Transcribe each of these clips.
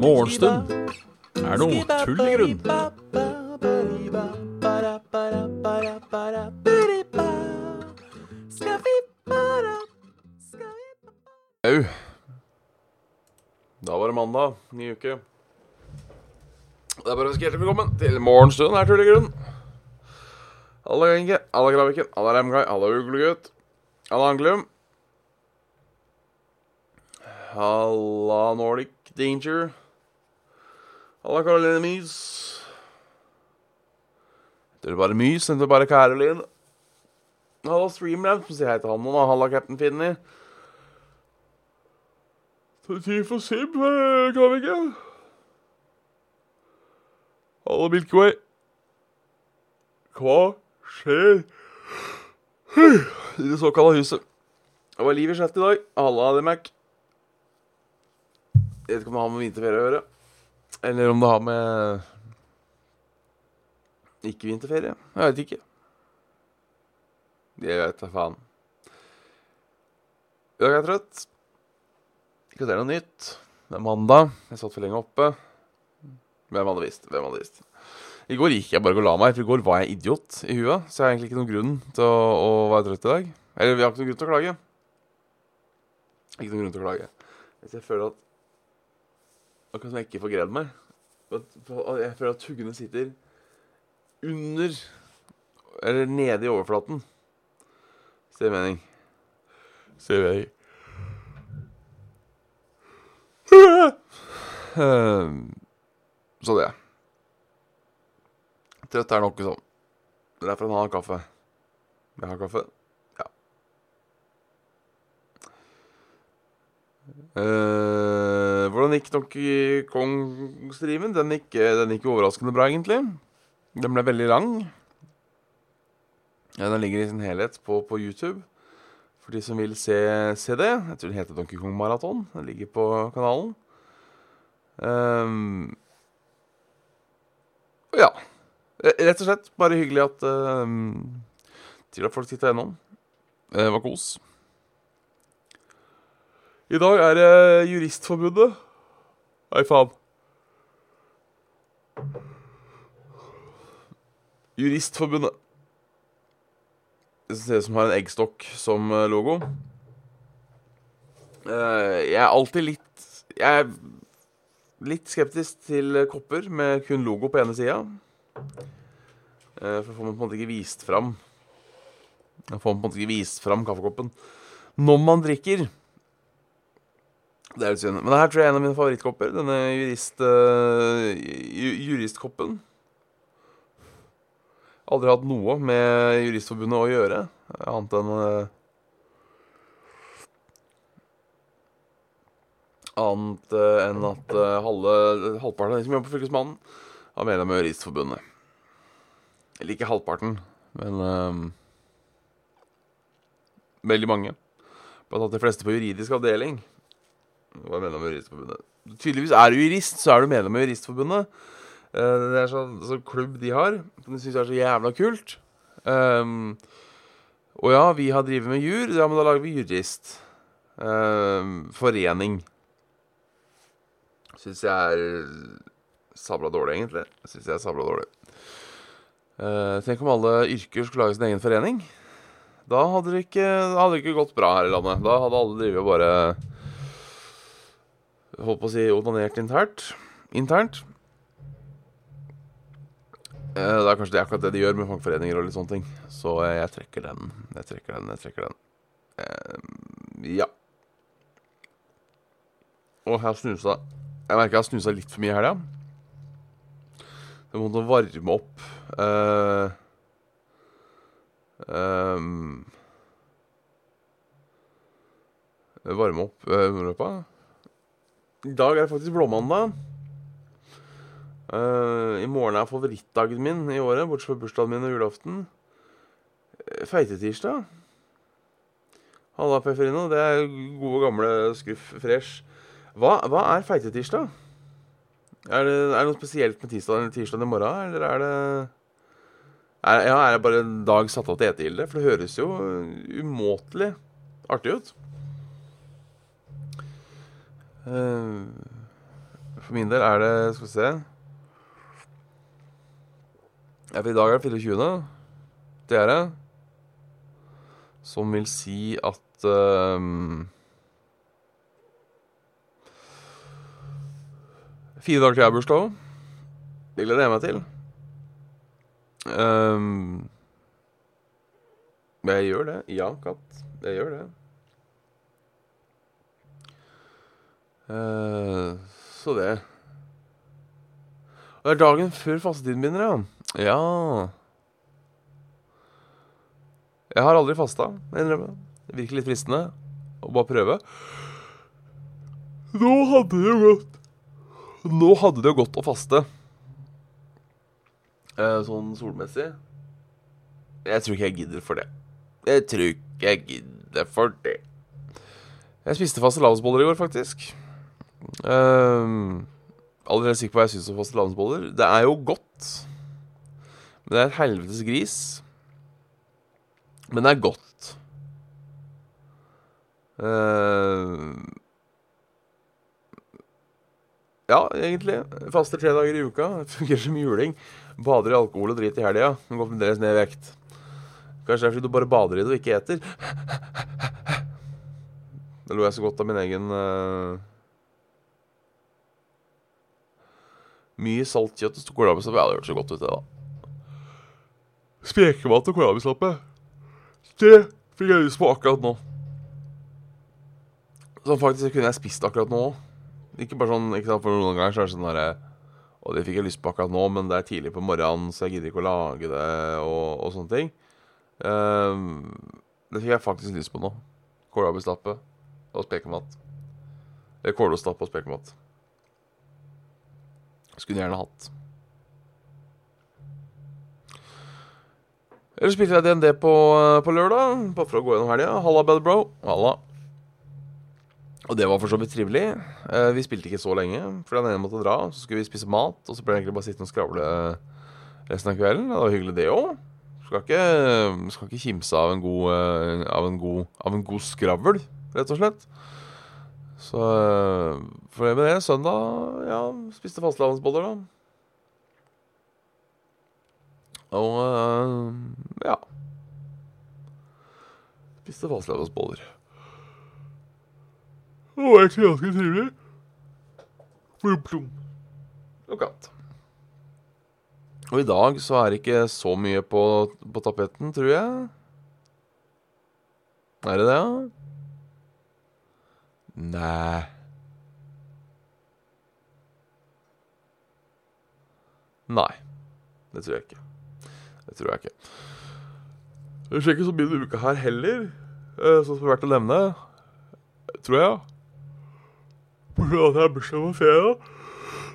Morgenstund er noe tull i grunn. Au. Da var det mandag. Ny uke. Det er bare å ønske hjertelig velkommen til Morgenstund her, tull i grunn. Alle Genke, alle Graviken, alle Remguy, alle Uglegutt, alle Anglum. Halla Nordic Danger. Halla Caroline Mys. Heter bare Mys, heter bare Caroline. Halla Streamlab, som sier hei til han nå. Halla Captain Finny. Så det er tid for Sib, vi ikke? Halla Milky Way. Hva skjer i det såkalte huset? Det var liv i skjeftet i dag. Halla, det Mac. Jeg vet ikke om det har med vinterferie å gjøre. Eller om det har med ikke vinterferie. Jeg vet ikke. Jeg vet da faen. I dag er jeg trøtt. Ikke at det er noe nytt. Det er mandag. Jeg satt for lenge oppe. Hvem hadde visst? Hvem hadde visst? I går gikk jeg bare og la meg, for i går var jeg idiot i huet. Så jeg har egentlig ikke noen grunn til å, å være trøtt i dag. Eller vi har ikke noen grunn til å klage. Ikke noen grunn til å klage. Hvis jeg føler at Akkurat som jeg ikke får greid meg. Jeg føler at tuggene sitter under Eller nede i overflaten. Ser gir mening. Ser jeg Ehm, Så det. Trøtt er nok sånn. Det er derfor han har kaffe. Jeg har kaffe. Ja. Eh, hvordan gikk Donkey Kong-streamen? Den, gikk- den gikk overraskende bra, egentlig. Den ble veldig lang. Ja, den ligger i sin helhet på, på YouTube. For de som vil se, se det. Jeg tror den heter Donkey Kong Maraton. Den ligger på kanalen. Um, ja. R- Rett og slett bare hyggelig at uh, Til at folk titta gjennom. Det var kos. I dag er det Juristforbundet. Nei, faen. Juristforbundet. Det ser ut som har en eggstokk som eh, logo. Eh, Jeg er alltid litt Jeg er litt skeptisk til kopper med kun logo på ene sida. For får man på en måte ikke vist fram Da får man på en måte ikke vist fram kaffekoppen når man drikker. Det er litt synd. Men det her tror jeg er en av mine favorittkopper. Denne jurist, uh, ju- juristkoppen. Aldri hatt noe med Juristforbundet å gjøre, annet enn uh, Annet uh, enn at eh, halve, halvparten av de som jobber på Fylkesmannen, har medlem av Juristforbundet. Eller ikke halvparten, men um, veldig mange. Blant annet de fleste på juridisk avdeling var medlem av Juristforbundet. Tydeligvis er du jurist, så er du medlem av Juristforbundet. Uh, det er sånn, sånn klubb de har, som de syns er så jævla kult. Um, og ja, vi har drevet med jur, ja, men da lager vi jurist. Uh, forening. Syns jeg er sabla dårlig, egentlig. Syns jeg er sabla dårlig. Eh, tenk om alle yrker skulle lage sin egen forening. Da hadde det ikke, hadde det ikke gått bra her i landet. Da hadde alle drevet og bare Holdt på å si onanert internt. internt. Uh, det er kanskje det akkurat det de gjør med fagforeninger og litt sånne ting. Så uh, jeg trekker den. Jeg trekker den, jeg trekker den. Eh, ja. Og jeg har snusa Jeg merker jeg har snusa litt for mye i helga. Jeg måtte varme opp Uh, um, Varme opp uh, underløpa. I dag er det faktisk blåmandag. Uh, I morgen er favorittdagen min i året, bortsett fra bursdagen min og julaften. Feitetirsdag. Halla, Pefferino. Det er gode, gamle Scruff fresh. Hva, hva er feitetirsdag? Er det, er det noe spesielt med tirsdag eller tirsdag i morgen, eller er det Er, ja, er det bare en dag satt av til etegilde? For det høres jo umåtelig artig ut. Eh, For min del er det Skal vi se ja, for I dag er det 24. Det er det. Som vil si at ehm, Fire dager til jeg har bursdag òg. Det gleder jeg meg til. Um, jeg gjør det. Ja, katt. Jeg gjør det. Uh, så det. Og det er dagen før fastetiden begynner, ja. Ja Jeg har aldri fasta, må jeg innrømme. Det virker litt fristende å bare prøve. Nå hadde det gått Nå hadde det jo gått å faste. Eh, sånn solmessig. Jeg tror ikke jeg gidder for det. Jeg tror ikke jeg gidder for det. Jeg spiste fastelavnsboller i går, faktisk. Um, allerede sikker på hva jeg syns om fastelavnsboller. Det er jo godt. Men det er et helvetes gris. Men det er godt. Uh, ja, egentlig. Faster tre dager i uka. Fungerer som juling. Bader i alkohol og drit i helga. Går fremdeles ned i vekt. Kanskje det er fordi du bare bader i det og ikke eter. Da lo jeg så godt av min egen uh... Mye saltkjøtt og kålrabistappe. Ja, det hørtes så godt ut, det, da. Spekemat og kålrabistappe. Det fikk jeg lyst på akkurat nå. Som faktisk kunne jeg spist akkurat nå òg. Ikke bare sånn, ikke sant, for noen ganger så er det sånn derre Og det fikk jeg lyst på akkurat nå, men det er tidlig på morgenen, så jeg gidder ikke å lage det, og, og sånne ting. Um, det fikk jeg faktisk lyst på nå. Kålrabistappe og spekemat. Eller kålostappe og spekemat. Skulle gjerne hatt. Eller spilte jeg DND på, på lørdag, bare for å gå gjennom helga. Halla, bad bro. Halla. Og det var for så vidt trivelig. Eh, vi spilte ikke så lenge, for den ene måtte dra. Så skulle vi spise mat, og så ble det egentlig bare sittende og skravle resten av kvelden. Det var hyggelig, det òg. Skal ikke, skal ikke kimse av en god, eh, av en god, av en god skravl, rett og slett. Så eh, for det med det, søndag ja, spiste fastelavnsboller, da. Og ja. Spiste fastelavnsboller. Det var egentlig ganske trivelig. Og katt. Og i dag så er det ikke så mye på, på tapeten, tror jeg. Er det det, ja? Nei Nei. Det tror jeg ikke. Det tror jeg ikke. Det skjer ikke så mye denne uka her heller, eh, sånn som det er verdt å nevne. Tror jeg. At jeg har bursdag på fredag.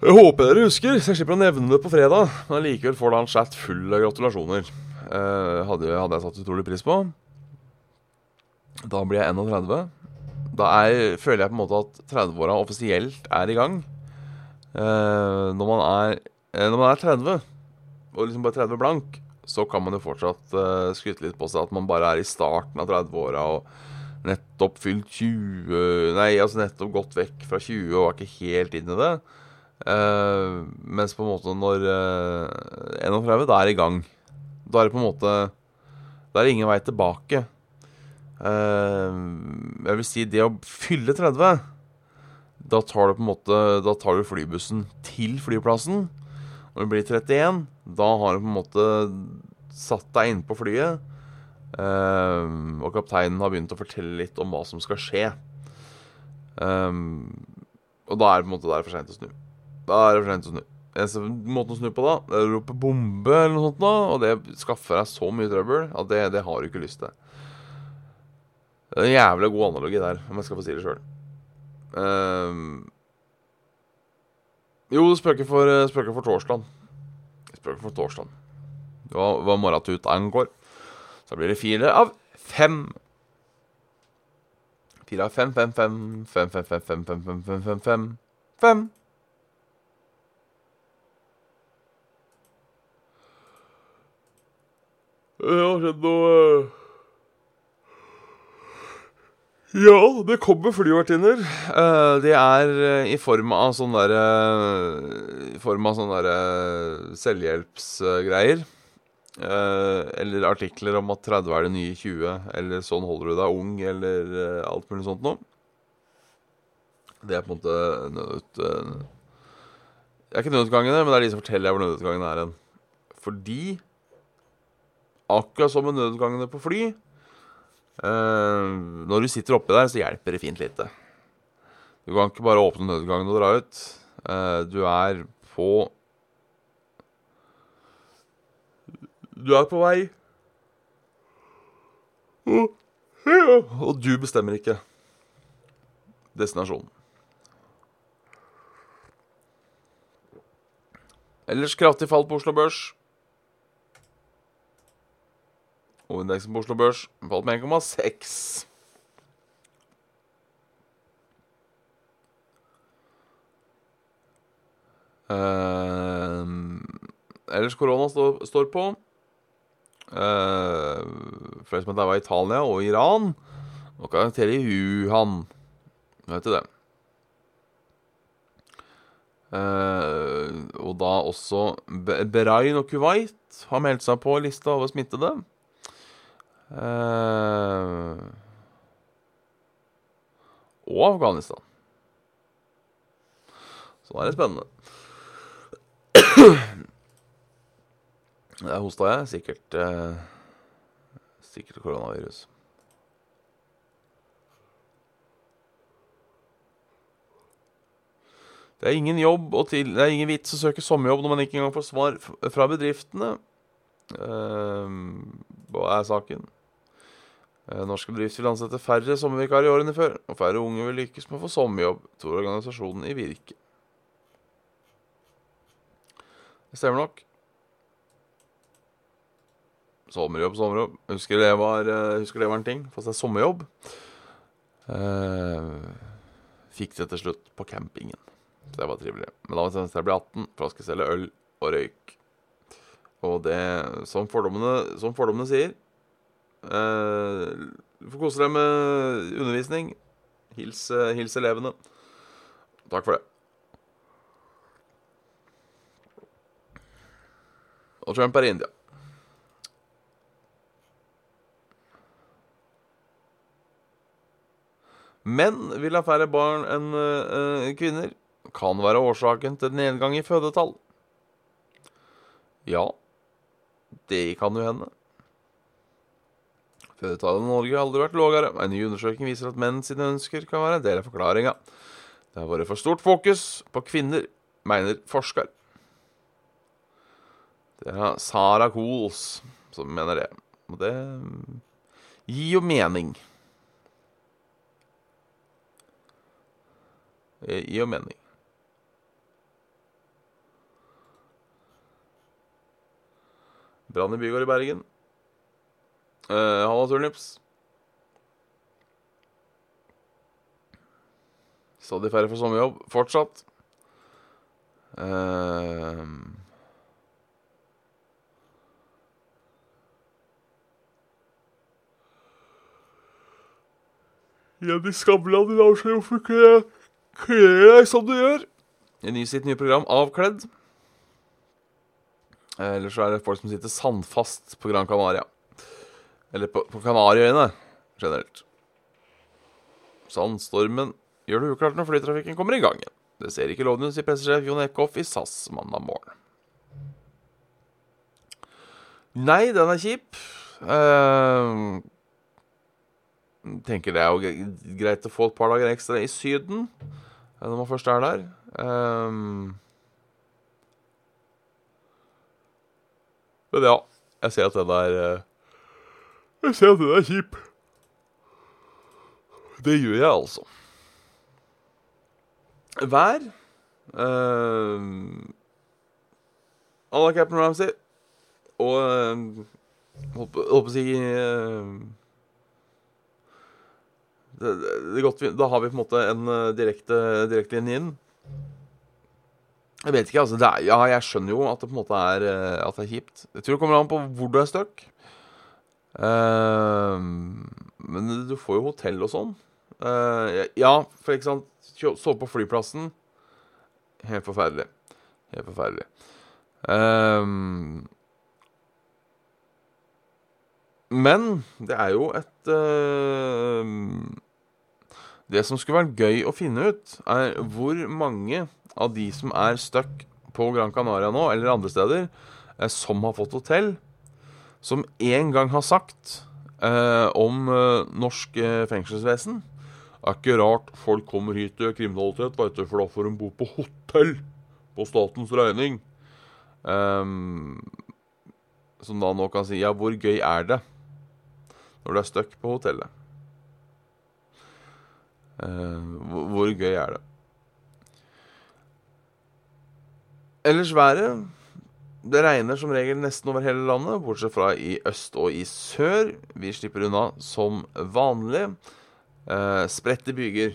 Jeg håper dere husker, så jeg slipper å nevne det på fredag. Men allikevel får da en chat full av gratulasjoner. Eh, hadde, hadde jeg satt utrolig pris på. Da blir jeg 31. Da er, føler jeg på en måte at 30-åra offisielt er i gang. Eh, når, man er, eh, når man er 30, og liksom bare 30 blank, så kan man jo fortsatt eh, skryte litt på seg at man bare er i starten av 30-åra og nettopp fylt 20 Nei, altså nettopp gått vekk fra 20 og var ikke helt inn i det. Uh, mens på en måte når uh, 31, da er det i gang. Da er det på en måte Da er det ingen vei tilbake. Uh, jeg vil si det å fylle 30 Da tar du på en måte Da tar du flybussen til flyplassen. Når du blir 31, da har du på en måte satt deg innpå flyet. Um, og kapteinen har begynt å fortelle litt om hva som skal skje. Um, og da er det på en måte der for seint å snu. Da er det for sent å snu. Eneste måten å snu på da, er å rope bombe eller noe sånt, da, og det skaffer deg så mye trøbbel at det, det har du ikke lyst til. Det er en jævlig god analogi der, om jeg skal få si det sjøl. Um, jo, spøker for, spøker for torsdag. Spøker for Torsland Hva, hva morgentut angår. Så blir det fire av fem. Fire av fem, fem, fem, fem, fem, fem, fem, fem, fem, fem, fem, fem, fem. Det har skjedd noe eh, Ja, det kommer flyvertinner. De er eh, i form av sånn derre I form av sånne derre selvhjelpsgreier. Eh, Eller artikler om at 30 er det nye 20, eller 'sånn holder du deg ung', eller eh, alt mulig sånt noe. Det er på en måte nødut... eh, Det er ikke nødutgangene, men det er de som forteller deg hvor nødutgangen er hen. Fordi akkurat som med nødutgangene på fly Når du sitter oppi der, så hjelper det fint lite. Du kan ikke bare åpne nødutgangen og dra ut. Du er på Du er på vei. Og, du bestemmer ikke destinasjonen. Ellers kraftig fall på Oslo Børs. Hovedindeksen på Oslo Børs falt med 1,6. Eh, ellers korona står på. Uh, Flere som var i Italia og Iran. Og karakter i Wuhan. Vet du det? Uh, og da også Berain og Kuwait har meldt seg på lista over smittede. Uh, og Afghanistan. Så da er det spennende. Der hosta jeg. Sikkert eh, Sikkert koronavirus. Det er ingen jobb og til, Det er ingen vits å søke sommerjobb når man ikke engang får svar fra bedriftene. Ehm, hva er saken? Eh, norske bedrifter vil ansette færre sommervikarer i årene før, og færre unge vil lykkes med å få sommerjobb, tror organisasjonen i Virke. Det stemmer nok. Sommerjobb, sommerjobb. Husker det var, eh, husker det var en ting. Få seg sommerjobb. Eh, fikk det til slutt på campingen. Det var trivelig. Men da var jeg ble 18, for da skal selge øl og røyk. Og det, som fordommene, som fordommene sier eh, Du får kose deg med undervisning. Hils, hils elevene. Takk for det. Og Trump er i India. Menn vil ha færre barn enn eh, kvinner. Kan være årsaken til nedgang i fødetall. Ja, det kan jo hende. Fødetallet i Norge har aldri vært lavere. En ny undersøking viser at menn sine ønsker kan være en del av forklaringa. Det har vært for stort fokus på kvinner, mener forsker. Det er Sara Kohls som mener det. Og det gir jo mening. Gir jo mening. Brann i bygård i Bergen. Eh, Halla, turnips. Stadig færre får sommerjobb. Fortsatt. Eh, Jenny Skavlan så hvorfor ikke kle deg som du gjør? I sitt nye program Avkledd. Eh, Eller så er det folk som sitter sandfast på Gran Canaria. Eller på, på Kanariøyene generelt. Sandstormen gjør det uklart når flytrafikken kommer i gang igjen. Det ser ikke lovende ut, sier pressesjef Jon Eckhoff i SAS mandag morgen. Nei, den er kjip. Uh, tenker det er jo greit å få et par dager ekstra i Syden når man først er der. Um, men ja, jeg ser at den er eh, Jeg ser at den er kjip. Det gjør jeg, altså. Vær uh, Alla Captain Ramsey og uh, håper, håper å si eh, det, det, det er godt Da har vi på en måte en eh, direkte, linje inn. Jeg vet ikke, altså. Er, ja, jeg skjønner jo at det på en måte er eh, At det er kjipt. Jeg tror det kommer an på hvor du er stuck. Uh, men du får jo hotell og sånn. Uh, ja, for ikke sant Sove på flyplassen. Helt forferdelig. Helt forferdelig. Eh, men det er jo et Det som skulle vært gøy å finne ut, er hvor mange av de som er stuck på Gran Canaria nå, eller andre steder, eh, som har fått hotell, som en gang har sagt eh, om eh, norsk eh, fengselsvesen Det er ikke rart folk kommer hit til kriminalitet, vet du, for da får de bo på hotell på statens regning. Um, som da nå kan si Ja, hvor gøy er det når du er stuck på hotellet? Eh, hvor, gøy er det? Ellers været Det regner som regel nesten over hele landet, bortsett fra i øst og i sør. Vi slipper unna som vanlig. Eh, spredte byger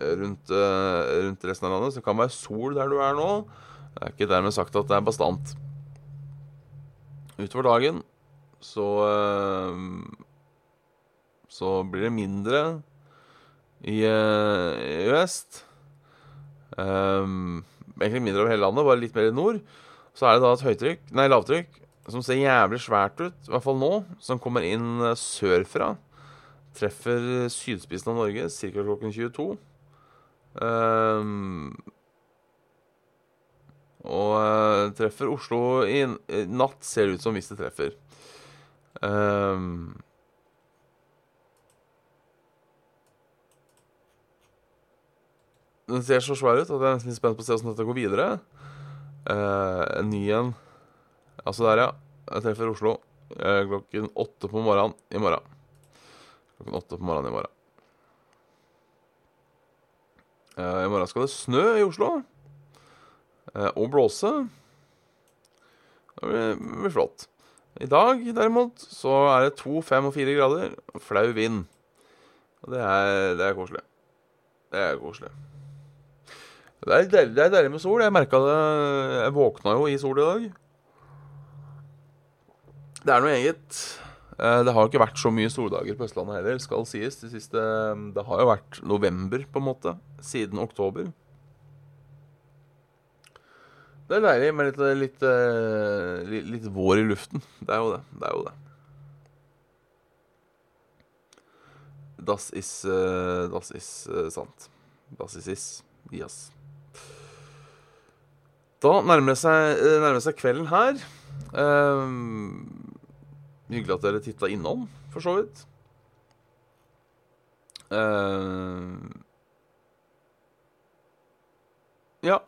rundt, eh, rundt resten av landet. Så det kan være sol der du er nå. Det er ikke dermed sagt at det er bastant. Utover dagen så eh, Så blir det mindre i, eh, i øst. Um, egentlig mindre over hele landet, bare litt mer i nord. Så er det da et høytrykk, nei, lavtrykk som ser jævlig svært ut, i hvert fall nå, som kommer inn eh, sørfra. Treffer sydspissen av Norge ca. klokken 22. Um, og eh, treffer Oslo i natt, ser det ut som hvis det treffer. Um, den ser så svær ut at jeg er nesten litt spent på å se hvordan dette går videre. Eh, en ny en Altså der, ja. Jeg treffer Oslo eh, klokken åtte på morgenen i morgen. Klokken åtte på morgenen i morgen. Eh, I morgen skal det snø i Oslo. Eh, og blåse. Det blir, blir flott. I dag, derimot, så er det to, fem og fire grader. Flau vind. Og det er, det er koselig. Det er koselig. Det er deilig, det med sol. Jeg merka det Jeg våkna jo i sol i dag. Det er noe eget. Eh, Det har ikke vært så mye soldager på Østlandet heller, skal sies. Det, siste, det har jo vært november, på en måte. Siden oktober. Det er deilig med litt, litt, eh, litt, litt vår i luften. Det er jo det. Det er jo det. Das is eh, Das is sant. Das is is. Yes. Da nærmer det seg, eh, nærmer seg kvelden her. Ehm, hyggelig at dere titta innom, for så vidt. Ehm, ja.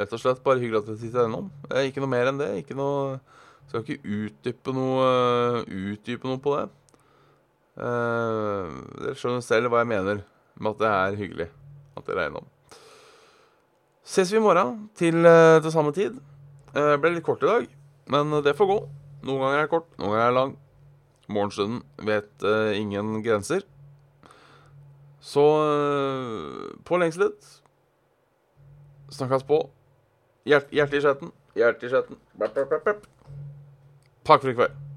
Rett og slett bare hyggelig at dere titta innom. Eh, ikke noe mer enn det. Ikke noe Skal ikke utdype noe, utdype noe på det. Uh, dere skjønner selv hva jeg mener med at det er hyggelig at dere er innom. Ses vi i morgen til, eh, til samme tid. Det ble litt kort i dag, men det får gå. Noen ganger er det kort, noen ganger er det lang. Morgenstunden vet uh, ingen grenser. Så uh, på lengslet Snakkes på. Hjert, hjertet i skjetten. Hjertet i skjetten. Takk for i kveld.